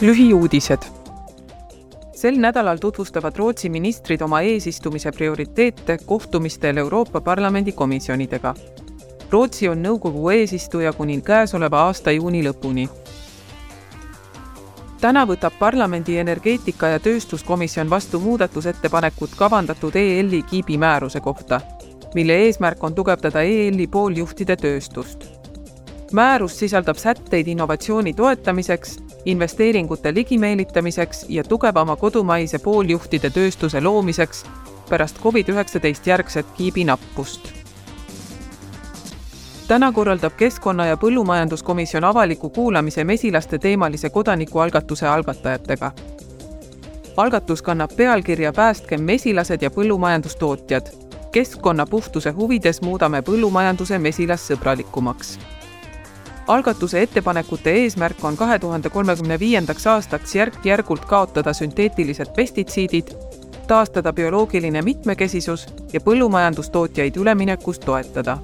lühiuudised. sel nädalal tutvustavad Rootsi ministrid oma eesistumise prioriteete kohtumistel Euroopa Parlamendi komisjonidega. Rootsi on nõukogu eesistuja kuni käesoleva aasta juuni lõpuni. täna võtab parlamendi energeetika- ja tööstuskomisjon vastu muudatusettepanekud kavandatud EL-i kiibi määruse kohta, mille eesmärk on tugevdada EL-i pooljuhtide tööstust määrus sisaldab sätteid innovatsiooni toetamiseks investeeringute ligimeelitamiseks ja tugevama kodumaise pooljuhtide tööstuse loomiseks pärast Covid-19 järgset kiibinappust. täna korraldab Keskkonna- ja Põllumajanduskomisjon avaliku kuulamise mesilaste teemalise kodanikualgatuse algatajatega. algatus kannab pealkirja Päästkem mesilased ja põllumajandustootjad. keskkonna puhtuse huvides muudame põllumajanduse mesilassõbralikumaks algatuse ettepanekute eesmärk on kahe tuhande kolmekümne viiendaks aastaks järk-järgult kaotada sünteetilised pestitsiidid, taastada bioloogiline mitmekesisus ja põllumajandustootjaid üleminekus toetada